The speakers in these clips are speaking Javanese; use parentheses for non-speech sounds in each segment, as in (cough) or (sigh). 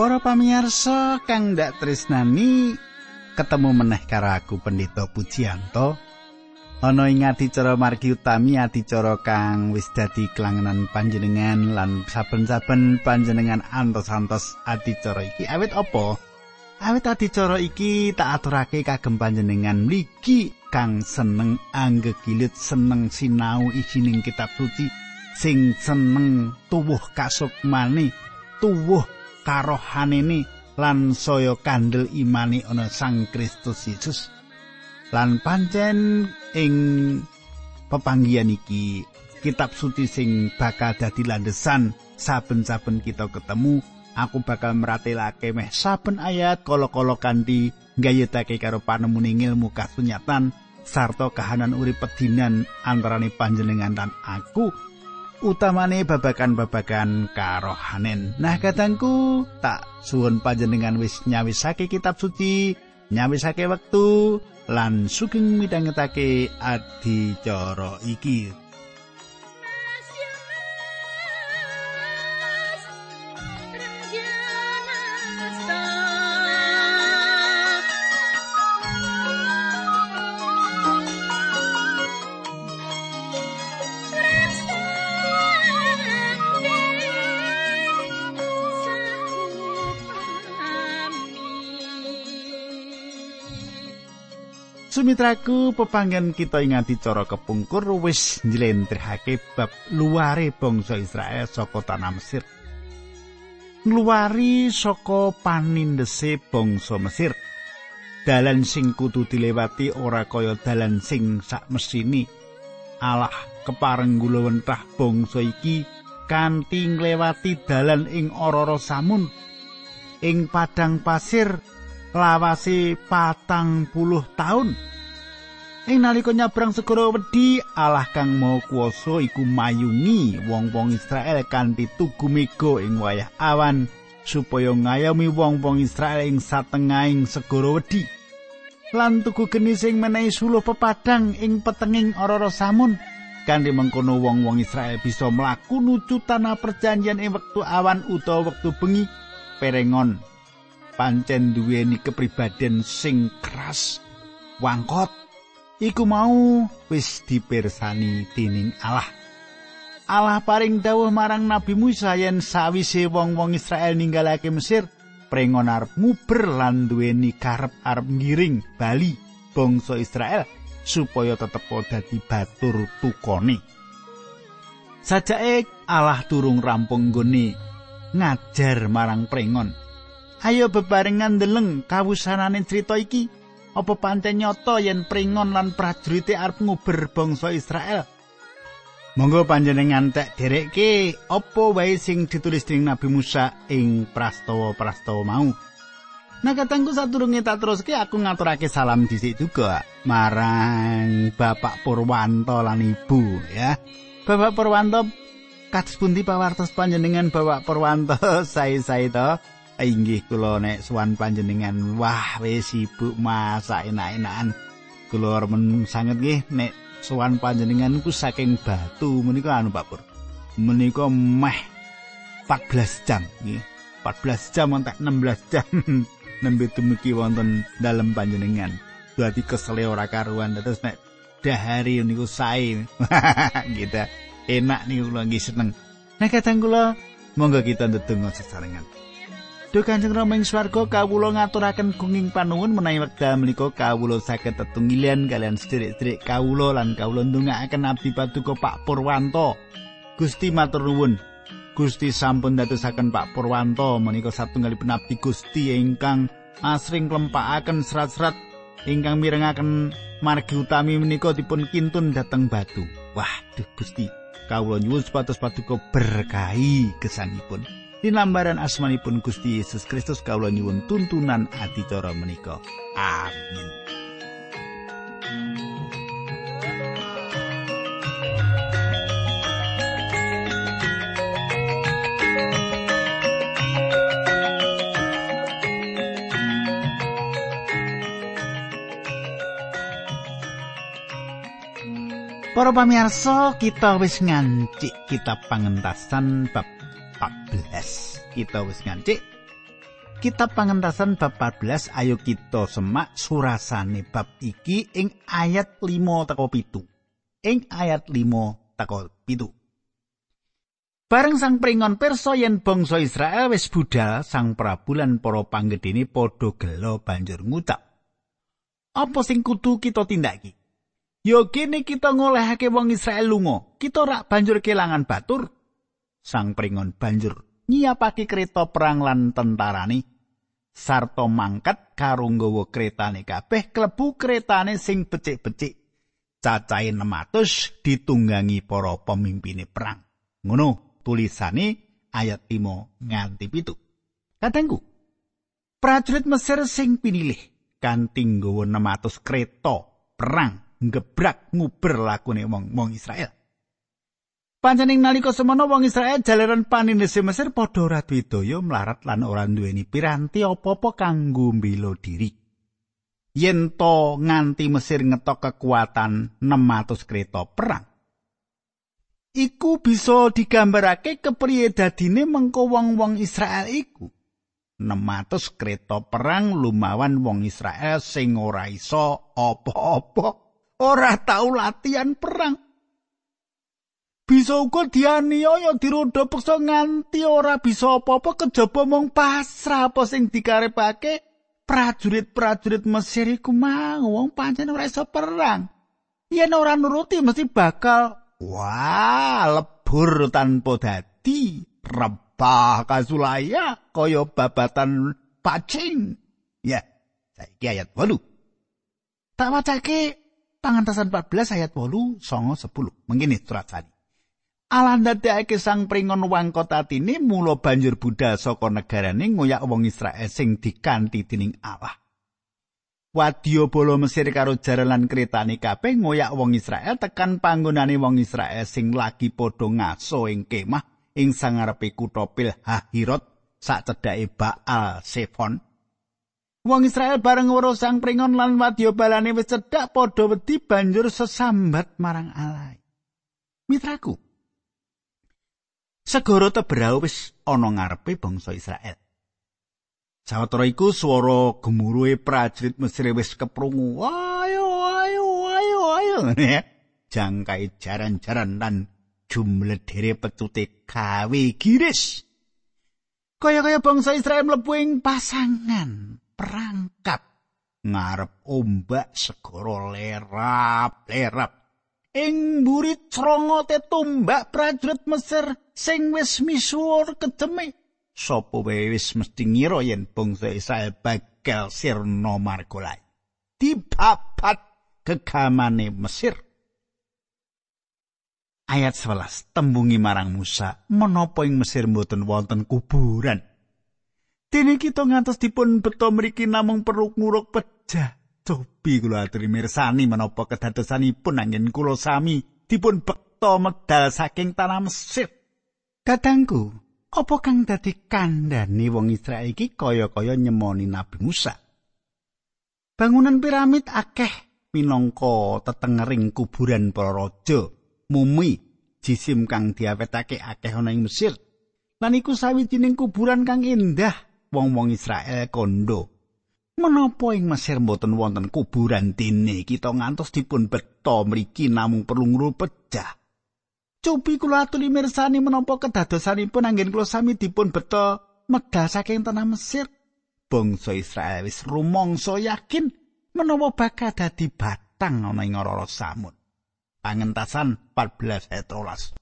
Para pamirsa kang ndak tresnani ketemu meneh karo aku Pendeta Pujianto. Ana ing adicara margi utami adicara kang wis dadi kelangenan panjenengan lan saben-saben panjenengan antos-antos adicara iki. Awit apa? Awit adicara iki tak aturake kagem panjenengan mligi kang seneng anggegilit seneng sinau isining kitab suci sing seneng tuwuh kasukmane tuwuh karohanene lan saya kandel imani ana Sang Kristus Yesus. Lan pancen ing pepanggian iki kitab suci sing bakal dadi landesan saben-saben kita ketemu aku bakal meratelake meh saben ayat kala-kala kanthi nggayutake karo panemune ilmu kasunyatan sarta kahanan urip pedinan antarane panjenengan dan aku utamane babagan-babagan karohanen. Nah, katangku, tak suwun panjenengan wis nyawisake kitab suci, nyawisake wektu lan sugeng midhangetake adicara iki. Sumitraku pepanggen kita ingati cara kepungkur wis njlentrehake bab luare bangsa Israel saka tanah Mesir. Ngluwari saka panindese bangsa Mesir. Dalan sing kudu dilewati ora kaya dalan sing sak mesini. Allah kepareng gulawentah bangsa iki kanthi nglewati dalan ing ora samun. Ing padang pasir lawase patang puluh taun. Ing nalika nyabrang segara wedi, Allah kang mau kuwasa iku mayungi wong-wong Israel kanthi tugu mega ing wayah awan supaya ngayomi wong-wong Israel ing satengahing segara wedi. Lan tugu geni sing menehi suluh pepadang ing petenging ora-ora samun. Kanthi mengkono wong-wong Israel bisa mlaku nuju tanah perjanjian ing wektu awan utawa wektu bengi perengon pancen duweni kepribadian sing keras wangkot iku mau wis dipersani dening Allah. Allah paring dawuh marang Nabi Musa yen sawise wong-wong Israel ninggalake Mesir prengon arep nguber lan duweni karep arep ngiring bali bangsa Israel supaya tetep dadi batur tukone. Sajake Allah turung rampung nggone ngajar marang prengon Ayo bebarengan ndeleng kawusanane crita iki. Apa pancen nyata yen pringon lan prajurite arep nguber bangsa Israel? Monggo panjenengan tek derekke apa wae sing ditulis dening Nabi Musa ing prastawa-prastawa mau. Nah katangku saturunge tak teruske aku ngaturake salam dhisik juga marang Bapak Purwanto lan Ibu ya. Bapak Purwanto kados pundi pawartos panjenengan Bapak Purwanto (laughs) sae-sae to? Inggih kula nek suwan panjenengan. Wah wis sibuk masak enak-enakan. Kula remen sanget nggih nek suwan panjenengan ku saking batu. Menika anu Pak Pur? Menika meh 14 jam nggih. 14 jam entek 16 jam. (laughs) Nembe dumugi wonten dalem panjenengan. Berarti kesele ora karuan. Terus nek dahari niku sae. (laughs) Gitu enak niku kula nggih seneng. Nek kadang kula monggo kita ndedonga sesarengan Duh Kanjeng Rama ing swarga kawula ngaturaken gunging panuwun menawi wekdal menika kawula saged tetunggilan kalian sedherek-sedherek kawula lan kawula ndongaaken abdi paduka Pak Purwanto. Gusti matur nuwun. Gusti sampun dadosaken Pak Purwanto menika satunggalipun abdi Gusti ingkang asring klempakaken serat-serat ingkang mirengaken margi utami menika dipun kintun dhateng batu. Wah, duh Gusti, kawula nyuwun supados paduka berkahi kesanipun. Dinambaran asmanipun Gusti Yesus Kristus kawula nyuwun tuntunan adicara menika. Amin. Para pamirsa, kita wis ngancik kitab pangentasan bab 14 kita wis ngancik Kitab pangentasan bab 14 ayo kita semak surasane bab iki ing ayat 5 teko pitu. Ing ayat 5 teko pitu. Bareng sang pringon perso yen bangsa Israel wis budal sang Prabu lan para panggedene padha gelo banjur ngucap. Apa sing kudu kita tindaki? Yo kene kita ngolehake wong Israel lunga, kita rak banjur kelangan batur. Sang pringon banjur nyiapake kereta perang lan tentarane. Sarta mangkat karo nggawa kretane kabeh klebu kretane sing becik-becik. Cacahe 600 ditunggangi para pemimpine perang. Ngono tulisane ayat 5 nganti pitu. Kadangku prajurit Mesir sing pinilih kanthi nggawa 600 kereta perang ngebrak nguber lakune wong-wong Israel Pancening nalika semono wong Israel jalaran paninese Mesir padha ora bidaya mlarat lan ora duweni piranti apa-apa kanggo mbela diri. Yen to nganti Mesir ngetok kekuatan 600 kereta perang. Iku bisa digambarake kepriye dadine mengko wong-wong Israel iku. 600 kereta perang lumawan wong Israel sing ora iso apa-apa, ora tau latihan perang. Bisa uga dianiaya dirodha peksa nganti ora bisa apa-apa kejaba mung pasrah apa sing dikarepake prajurit-prajurit Mesir iku mau. Wong pancen ora iso perang. Yen ora nuruti mesti bakal wah lebur tanpa dadi. Rebah kasulaya kaya babatan pacing. Ya saiki ayat 8 tak wacake pangantasan 14 ayat 8 songo 10 mengini surat sani Allah ndadekake sang pringon wangkot atine mula banjur budal saka negarane ngoyak wong Israel sing dikanthi dening Allah. Wadya bolo Mesir karo jaralan kretane kabeh ngoyak wong Israel tekan panggonane wong Israel sing lagi padha ngaso ing kemah ing sangarepe kutha Pil Hahirot sak cedhake Baal Sefon. Wong Israel bareng weruh sang pringon lan wadya balane wis cedhak padha wedi banjur sesambat marang Allah. Mitraku, segara tebrau wis ana ngarepe bangsa Israel. Sawetara iku swara gemuruhe prajurit Mesir wis keprungu. Ayo ayo ayo ayo. Jangkai jaran-jaran lan jumlah dere pecute gawe giris. Kaya-kaya bangsa Israel mlebu pasangan perangkap ngarep ombak segara lerap-lerap. Ing mburi crongote tumbak prajurit Mesir sing wis misuwur kedeme sapa wae wis mesti ngira yen bangsa Israel bakal sirna margolai dibabat kegamane Mesir. Ayat 11 tembungi marang Musa menapa ing Mesir mboten wonten kuburan? Dene kita ngantos dipun beto mriki namung perlu nguruk pejah Cobi kula aturi mirsani menapa kedadosanipun angin kula sami dipun bekta medal saking tanah Mesir. Kadangku, apa kang dadi kandhane wong Israel iki kaya-kaya nyemoni Nabi Musa? Bangunan piramid akeh minangka tetengering kuburan para raja, mumi, jisim kang diawetake akeh ana ing Mesir. Lan iku sawijining kuburan kang indah wong-wong Israel kondo Menapa ing Mesir mboten wonten kuburan dene kita ngantos dipun beto mriki namung perlu ngrupejah. Cupi kula aturi mirsani menapa kedadosanipun anggen kula sami dipun beto medal saking tanah Mesir. Bangsa Israel wis rumangsa yakin menapa bakal dadi batang ana ing ora samun. Pangentasan 14 ayat 13.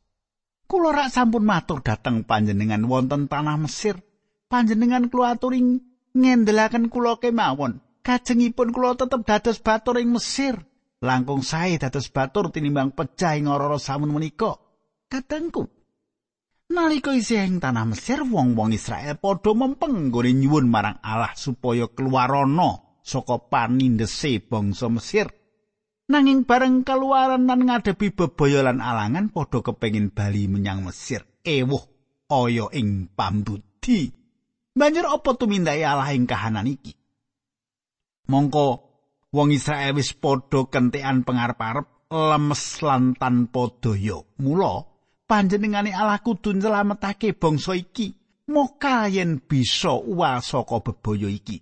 Kula rak sampun matur dhateng panjenengan wonten tanah Mesir. Panjenengan kula aturi ngendelaken kula kemawon. Kajengipun kula tetep dados batur ing Mesir. Langkung sae dados batur tinimbang pecah ing ora samun menika. Kadangku. Nalika isih ing tanah Mesir, wong-wong Israel padha mempeng nggone nyuwun marang Allah supaya keluarono saka panindese bangsa Mesir. Nanging bareng keluaran lan ngadepi bebaya lan alangan padha kepengin bali menyang Mesir. Ewuh, kaya ing pambudi. Banjur apa tumindake Allah ing kahanan iki? Mongko wong Israel wis padha kentekan pangarep-arep lemes lan tanpa daya. Mula panjenengane Allah kudu nyelametake bangsa iki moka yen bisa uwal saka bebaya iki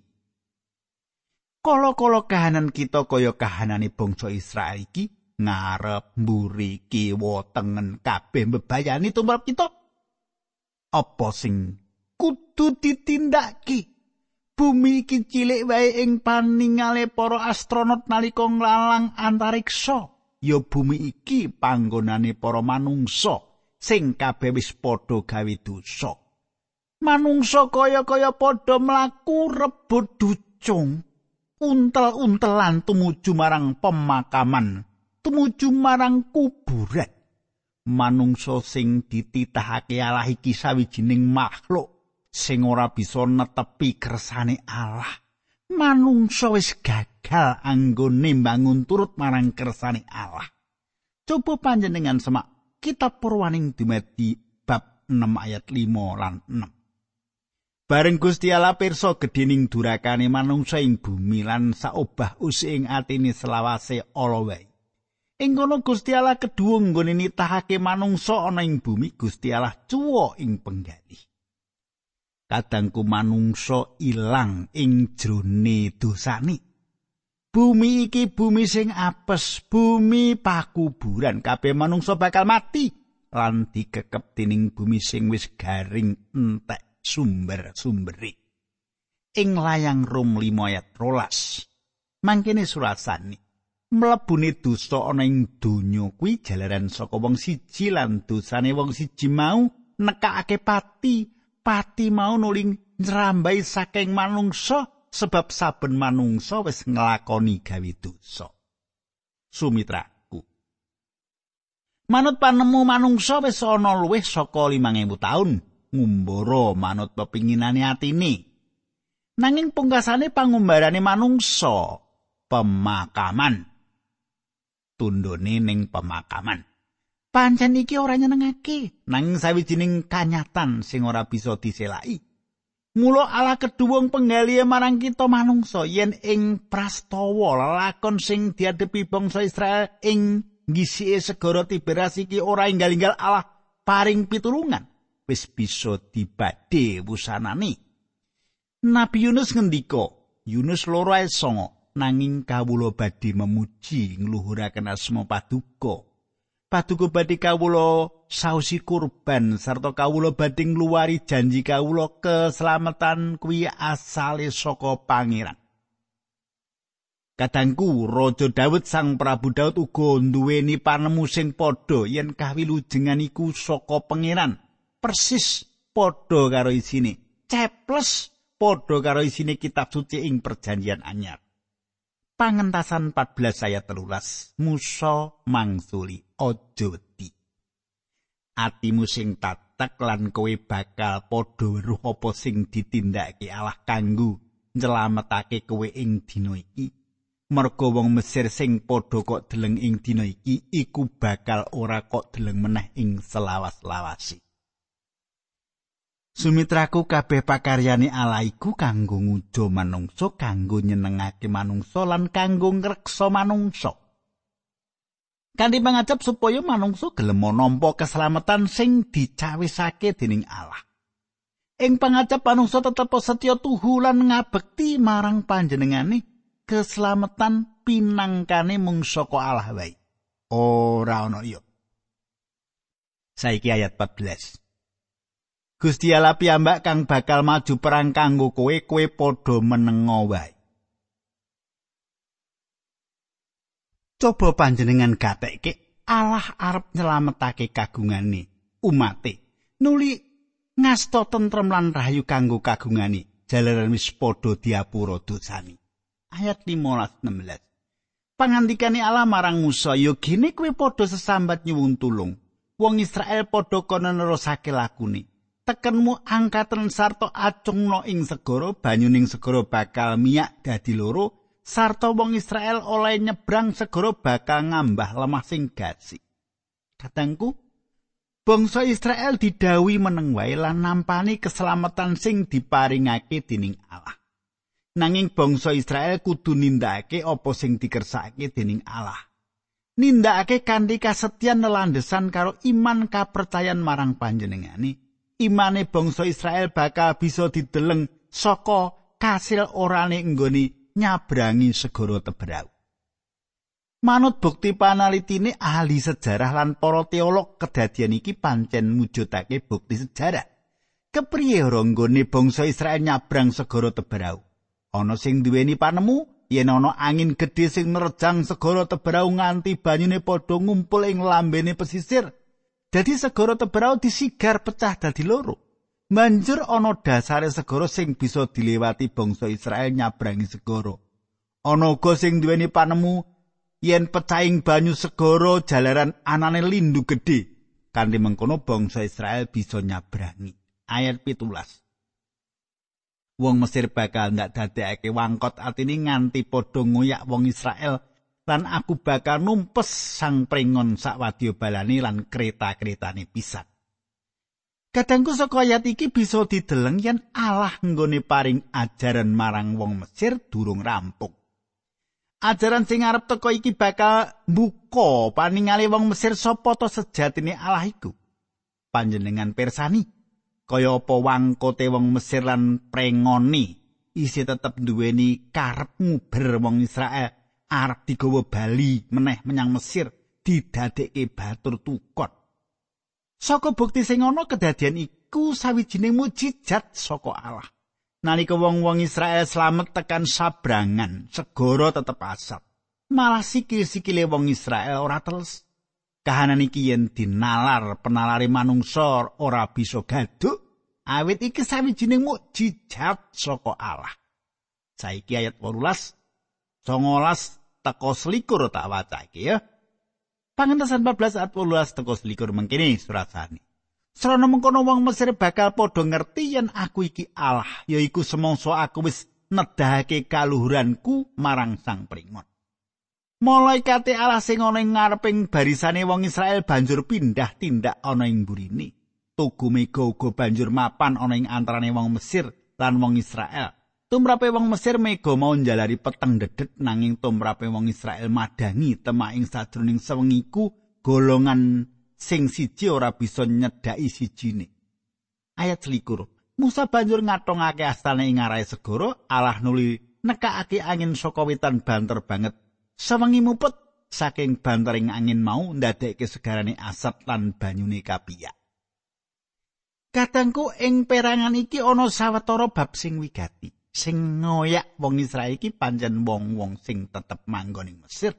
kala-kala kahanan kita kaya kahanane bangsa Israel iki ngarep mburi kiwa tengen kabeh mbebayani tumrap kita apa sing kudu ditindakake bumi iki cilik wae ing paningale para astronot nalika nglalang antariksa. Ya bumi iki panggonane para manungsa sing kabeh wis padha gawe dosa. Manungsa kaya-kaya padha mlaku rebut ducung. Untel-untelan tumuju marang pemakaman, tumuju marang kuburan. Manungsa sing dititahake Allah iki sawijining makhluk sing ora bisa netepi kersane Allah. Manungsa wis gagal anggone mbangun turut marang kersane Allah. Coba panjenengan semak kitab Purwaning Dumadi bab 6 ayat 5 lan 6. Bareng Gusti Allah pirsa gedhening durakane manungsa ing bumi lan saobah usi ing atine selawase ala wae. Ing kono Gusti Allah kedua nggone nitahake manungsa ana ing bumi Gusti Allah cuwa ing penggali. Kadangku manungsa ilang ing jrone dosane. Bumi iki bumi sing apes, bumi pakuburan, kabeh manungsa bakal mati lan dikekep dening bumi sing wis garing entek. sumber-sumberi. Ing layang Rum 5 ayat 12. Mangkene surasane mlebune dosa ana ing donya kuwi jalaran saka wong siji lan dosane wong siji mau nekakake pati pati mau nuling nrambai saking manungsa sebab saben manungsa wis nglakoni gawe dosa sumitraku manut panemu manungsa wis ana luwih saka 5000 taun ngumbara manut pepinginane atine. Nanging pungkasane pangumbarane manungsa pemakaman. Tundone ning pemakaman. Pancen iki ora nyenengake, nanging sawijining kanyatan sing ora bisa diselaki. Mula ala keduwung penggalihe marang kita manungsa yen ing prastawa lakon sing diadepi bangsa Israel ing ngisike segara Tiberas iki ora inggal-inggal Allah paring pitulungan. wis bisa dibadhe wusanane. Nabi Yunus ngendika, Yunus loro ayat songo, nanging kawula badhe memuji ngluhuraken asma paduka. Paduka badhe kawula sausi kurban sarta kawula badhe ngluwari janji kawula keselamatan kuwi asale saka pangeran. Kadangku Raja Daud sang Prabu Daud uga nduweni panemu sing padha yen kawilujengan iku saka pangeran. persis padha karo isine ceples padha karo isine kitab suci ing perjanjian anyar pangentasan 14 ayat 13 Musa mangsuli aja wedi atimu sing tatak lan kowe bakal padha weruh apa sing ditindakake Allah kanggo nyelametake kowe ing dina iki? Merga wong Mesir sing padha kok deleng ing dina iki iku bakal ora kok deleng meneh ing selawas-lawasi Sumitraku kabeh pakaryane Allah iku kanggo ngujo manungsa, kanggo nyenengake manungsa lan kanggo ngreksa manungsa. Kanthi pangajap supaya manungsa gelem nampa keselamatan sing dicawisake dening Allah. Ing pangajap manungsa tetep setya tuhu lan ngabekti marang panjenengane keselamatan pinangkane mung saka Allah wae. Ora ana iya. Saiki ayat 14. Gusti Allah piyambak kang bakal maju perang kanggo kowe kowe padha menengo wae. Coba panjenengan gatekke Allah arep nyelametake kagungane umate. Nuli ngasta tentrem lan rahayu kanggo kagungane jalaran wis padha diapura dosani. Ayat 15 16. Pangandikane Allah marang Musa, "Yo gene kowe padha sesambat nyuwun tulung. Wong Israel padha kono nerusake lakune." tekenmu angkatan sarta acungno ing segara banyuning segara bakal miyak dadi loro sarta wong Israel oleh nyebrang segara bakal ngambah lemah sing gasi katangku bangsa Israel didawi meneng wae lan nampani keselamatan sing diparingake dening Allah. Nanging bangsa Israel kudu nindakake apa sing dikersakake dening Allah. Nindakake kanthi kasetyan nelandesan karo iman kapercayan marang panjenengane. Imane bangsa Israel bakal bisa dideleng saka kasil orane nggone nyabrangi segara teberau. Manut bukti panalitine ahli sejarah lan para teolog kedadian iki pancen mujudake bukti sejarah. Kepriye ora nggone bangsa Israel nyabrang segara teberau? Ana sing duweni panemu yen ana angin gedhe sing nerjang segara teberau nganti banyune padha ngumpul ing lambene pesisir. Dadi segara teberau disigar pecah dadi loro. Banjur ana dasare segara sing bisa dilewati bangsa Israel nyabrangi segara. Ana uga sing duweni panemu yen pecahing banyu segara jalaran anane lindu gedhe kanthi mengkono bangsa Israel bisa nyabrangi ayat 17 Wong Mesir bakal ndak dadekake wangkot atine nganti padha ngoyak wong Israel lan aku bakal numpes sang pringon sak wadya balani lan kereta-keretane pisan. Kadangku saka ayat iki bisa dideleng yen Allah nggone paring ajaran marang wong Mesir durung rampung. ajaran sing arep teko iki bakal mbuka paningale wong Mesir sapa to sejatine Allah iku. Panjenengan persani kaya apa wangkote wong Mesir lan prengoni isi tetep duweni karep nguber wong Israel arep digawa bali meneh menyang Mesir didadekke batur tukot. Saka bukti sing ana kedadian iku sawijining mujizat saka Allah. nalika wong-wong Israel slamet tekan sabrangan, segara tetep asap. Malah sikil-sikile wong Israel ora teles. Kahanan iki yen dinalar penalari manungsa ora bisa gaduk, awit iki sawijining mukjizat saka Allah. Saiki ayat 18 19 teko selikur tak waca iki ya. Pangentasan 14 ayat 18 teko selikur mengkini surat sani. Srana mengkono wong Mesir bakal padha ngerti yen aku iki Allah, yaiku semangsa aku wis nedahake kaluhuranku marang Sang Pringon. Malaikate Allah sing ana ing ngareping barisane wong Israel banjur pindah tindak ana ing burine. Tugu mega uga banjur mapan ana ing antarane wong Mesir lan wong Israel. Tumrape wong Mesir mega mau njalari peteng dedet nanging tumrape wong Israel madangi temaing sadroning sewengiku golongan sing siji ora bisa nyedhaki sijine. Ayat selikur. Musa banjur ngatongake astane ing arahe segara, Allah nuli nekakake angin saka wetan banter banget. Sewengi mupet saking bantering angin mau ndadekke segarane asap lan banyune kapiyak. Katangku ing perangan iki ana sawetara bab sing wigati. Sing ngoyak wong Israel iki pancen wong-wong sing tetep manggon ing Mesir.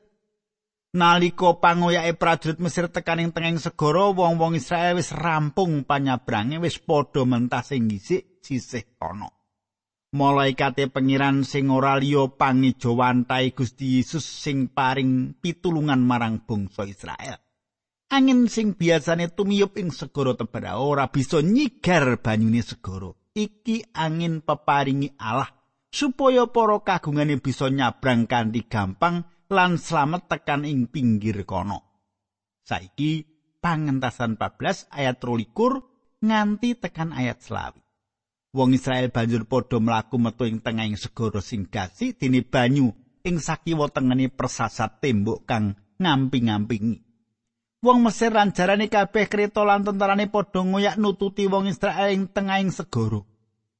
Nalika pangoyake prajurit Mesir tekaning tengeng segara, wong-wong Israel wis rampung panyabrange wis padha mentah sing gisik sisih kono. Malaikate pengiran sing ora liya pangijawantai Gusti Yesus sing paring pitulungan marang bangsa Israel. Angin sing biasane tumiyup ing segara tebara ora bisa nyigar banyune segara. Iki angin peparingi Allah supaya para kagungane bisa nyabrang kanthi gampang lan slamet tekan ing pinggir kono. Saiki pangentasan 14 ayat 23 nganti tekan ayat selawi. Wong Israel banjur padha mlaku metu ing tengahing segara sing gasi dene banyu ing sakiwa tengene persasat tembok kang ngamping-ngampingi. Wong Mesir lan jarane kabeh kreta lan tentarane padha ngoyak nututi wong Israel ing tengahing segara.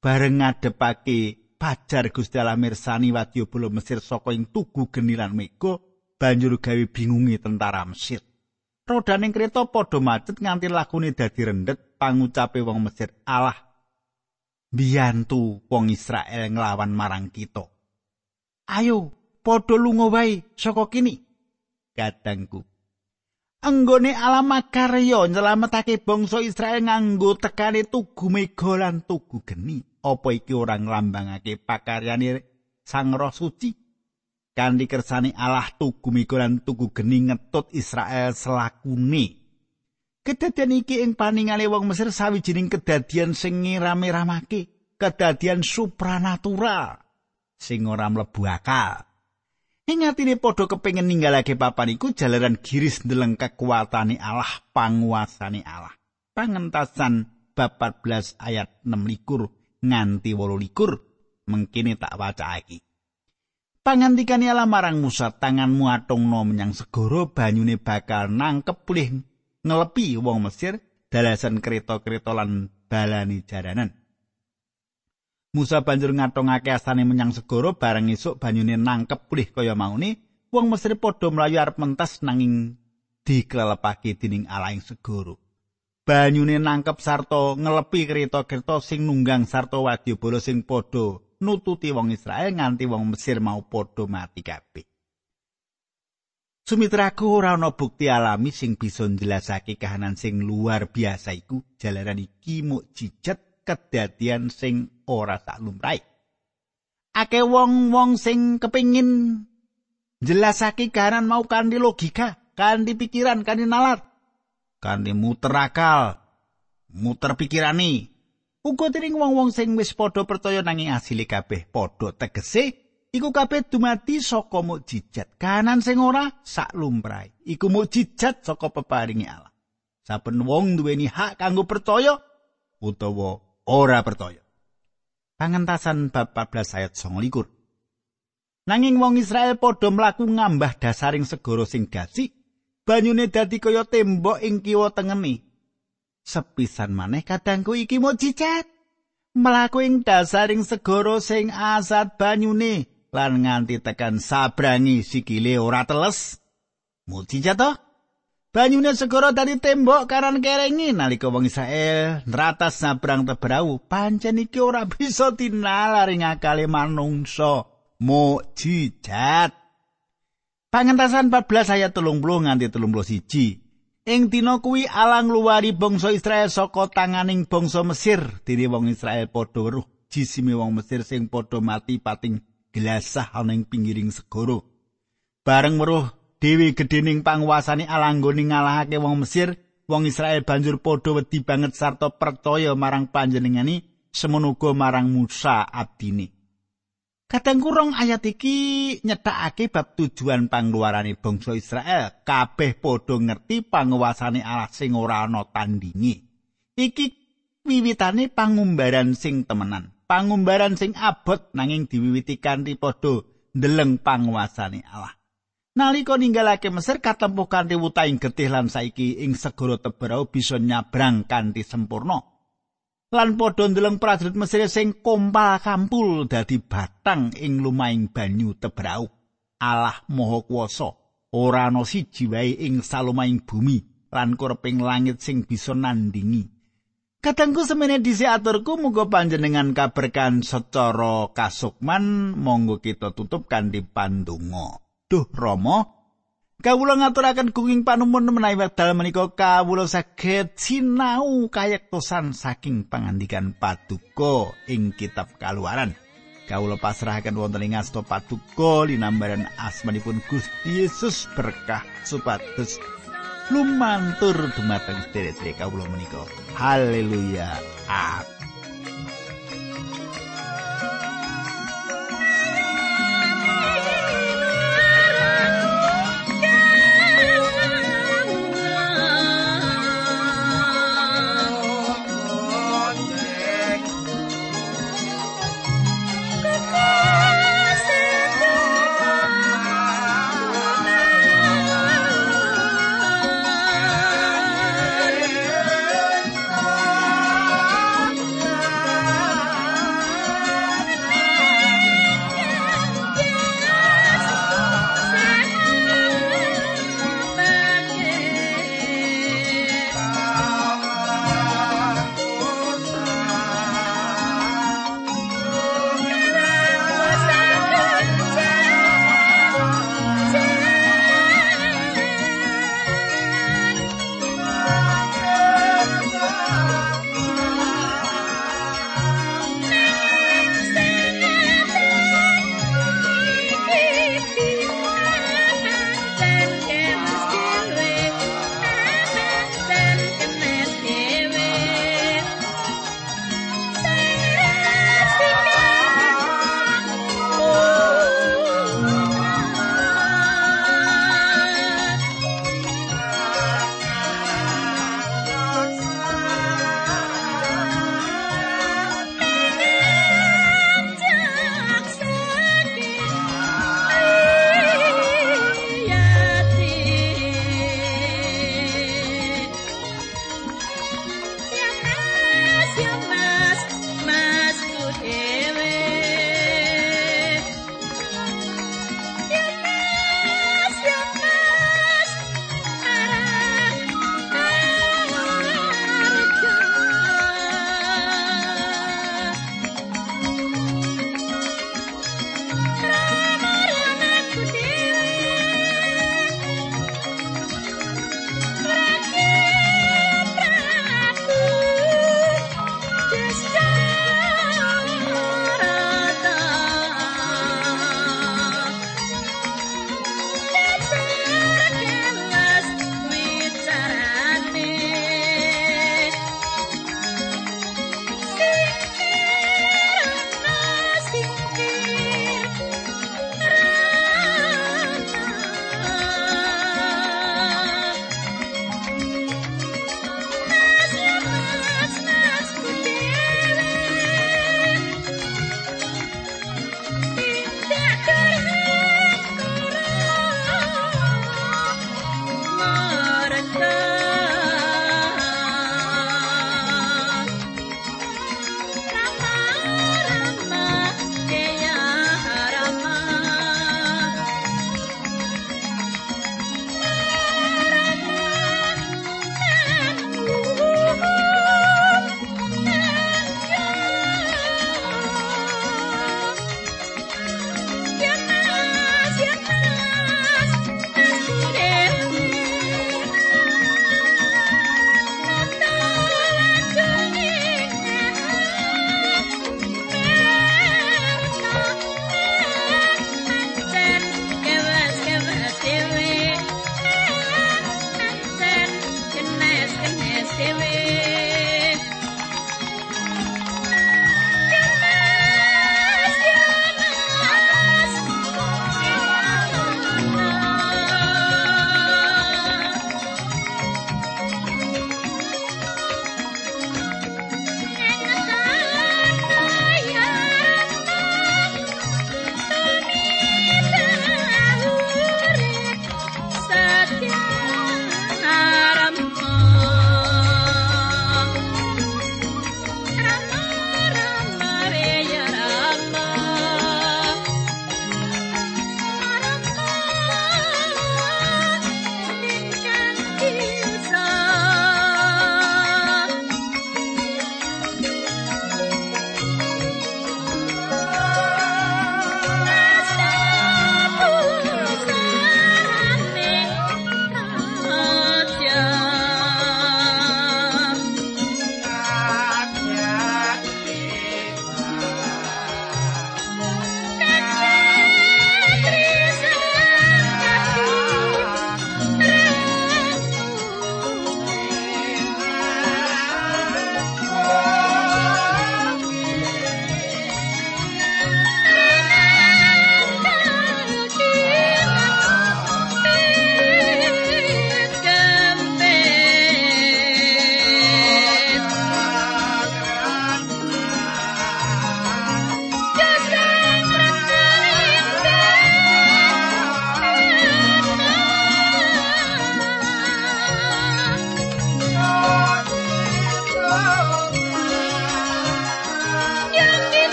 Bareng ngadepake pajar Gusti Allah mirsani wadya bola Mesir saka ing tugu genilan mega banjur gawe bingungi tentara Mesir. Rodaning kereta padha macet nganti lakune dadi rendet pangucape wong Mesir Allah biyantu wong Israel nglawan marang kita. Ayo padha lunga wae saka kini. Kadangku. Anggone alam makarya nyelametake bangsa Israel nganggo tekane tugu mega lan tugu geni. apa iki ora nglambangake pakaryane Sang Roh Suci? Kanthi kersane Allah tugu mikulan tugu geni ngetut Israel selakune. Kedadian iki ing paningale wong Mesir sawijining kedadian sing ngrame-ramake kedadian supranatural sing ora mlebu akal ing atine padha kepengin ninggalake papan iku jalaran giris ndeleng kekuatane Allah panguasane Allah pangentasan bab 14 ayat 6 likur nganti 28 mengkini tak waca iki. Pangantikane Allah marang Musa, tanganmu atungno menyang segara banyune bakal nangkep pulih ngelepi wong Mesir dalasan kereta-kereta lan balani jaranan. Musa banjur ngatongake asane menyang segara bareng esuk banyune nangkep pulih kaya maune wong Mesir padha mlayu arep mentas nanging diklelepake dening alaing segara. Banyune nangkep sarta ngelepi kereta-kereta sing nunggang sarta wadyabala sing padha nututi wong Israel nganti wong Mesir mau padha mati kabeh. Sumitraku ora ana bukti alami sing bisa njelasake kahanan sing luar biasa iku jalaran iki mukjizat kedadian sing ora sak lumrahe. Ake wong-wong sing kepingin jelasake karan mau kanthi logika, kanthi pikiran, kanthi nalar, kanthi muter akal, muter pikirani. Uga dening wong-wong sing wis padha percaya nanging asile kabeh padha tegese iku kabeh dumati saka mukjizat. Kanan sing ora sak lumrahe. Iku mukjizat saka peparinge Allah. Saben wong duweni hak kanggo percaya utawa ora percaya. Pangentasan bab 14 ayat 29. Nanging wong Israel padha mlaku ngambah dasaring segara sing gasi, banyune dadi kaya tembok ing kiwa tengene. Sepisan maneh kadangku iki mujizat. Mlaku ing dasaring segara sing asat banyune lan nganti tekan sabrangi sikile ora teles. Mujizat toh? Banyune segara dadi tembok karan kerengi nalika wong Israel nratas sabrang tebrau pancen iki ora bisa dinalar ing akale manungsa mukjizat Pangentasan 14 ayat 30 nganti 31 Ing dina kuwi alang luwari bangsa Israel saka tanganing bangsa Mesir dene wong Israel padha weruh jisime wong Mesir sing padha mati pating gelasah ana ing pinggiring segara. Bareng weruh dhewe gedhening panguwasane alanggone ngalahake wong Mesir, wong Israel banjur padha wedi banget sarta percaya marang panjenengani semono marang Musa abdine. Kadang kurang ayat iki nyethakake bab tujuan pangluarane bangsa Israel, kabeh padha ngerti panguwasane Allah sing ora ana tandingi. Iki wiwitane pangumbaran sing temenan, pangumbaran sing abot nanging diwiwiti kanthi padha ndeleng panguwasane Allah. Nalika ninggalake Mesir katempuh kanthi wutaing getih lan saiki ing segara Tebrau bisa nyabrang kanthi sempurna. Lan padha ndeleng prajurit Mesir sing kompal kampul dadi batang ing lumahing banyu Tebrau. Allah Maha Kuwasa ora ana siji wae ing salumahing bumi lan kurping langit sing bisa nandingi. Kadangku semene dhisik aturku muga panjenengan kaberkan secara kasukman monggo kita tutup kanthi pandonga. Duh Rama, kawula ngaturaken gunging panumun menawi wekdal menika kawula saged sinau kayektosan saking pangandikan paduka ing kitab kaluaran. Kawula pasrahaken wonten ing asta paduka linambaran asmanipun Gusti Yesus berkah supados lumantur dumateng sedherek kawula menika. Haleluya. Amin.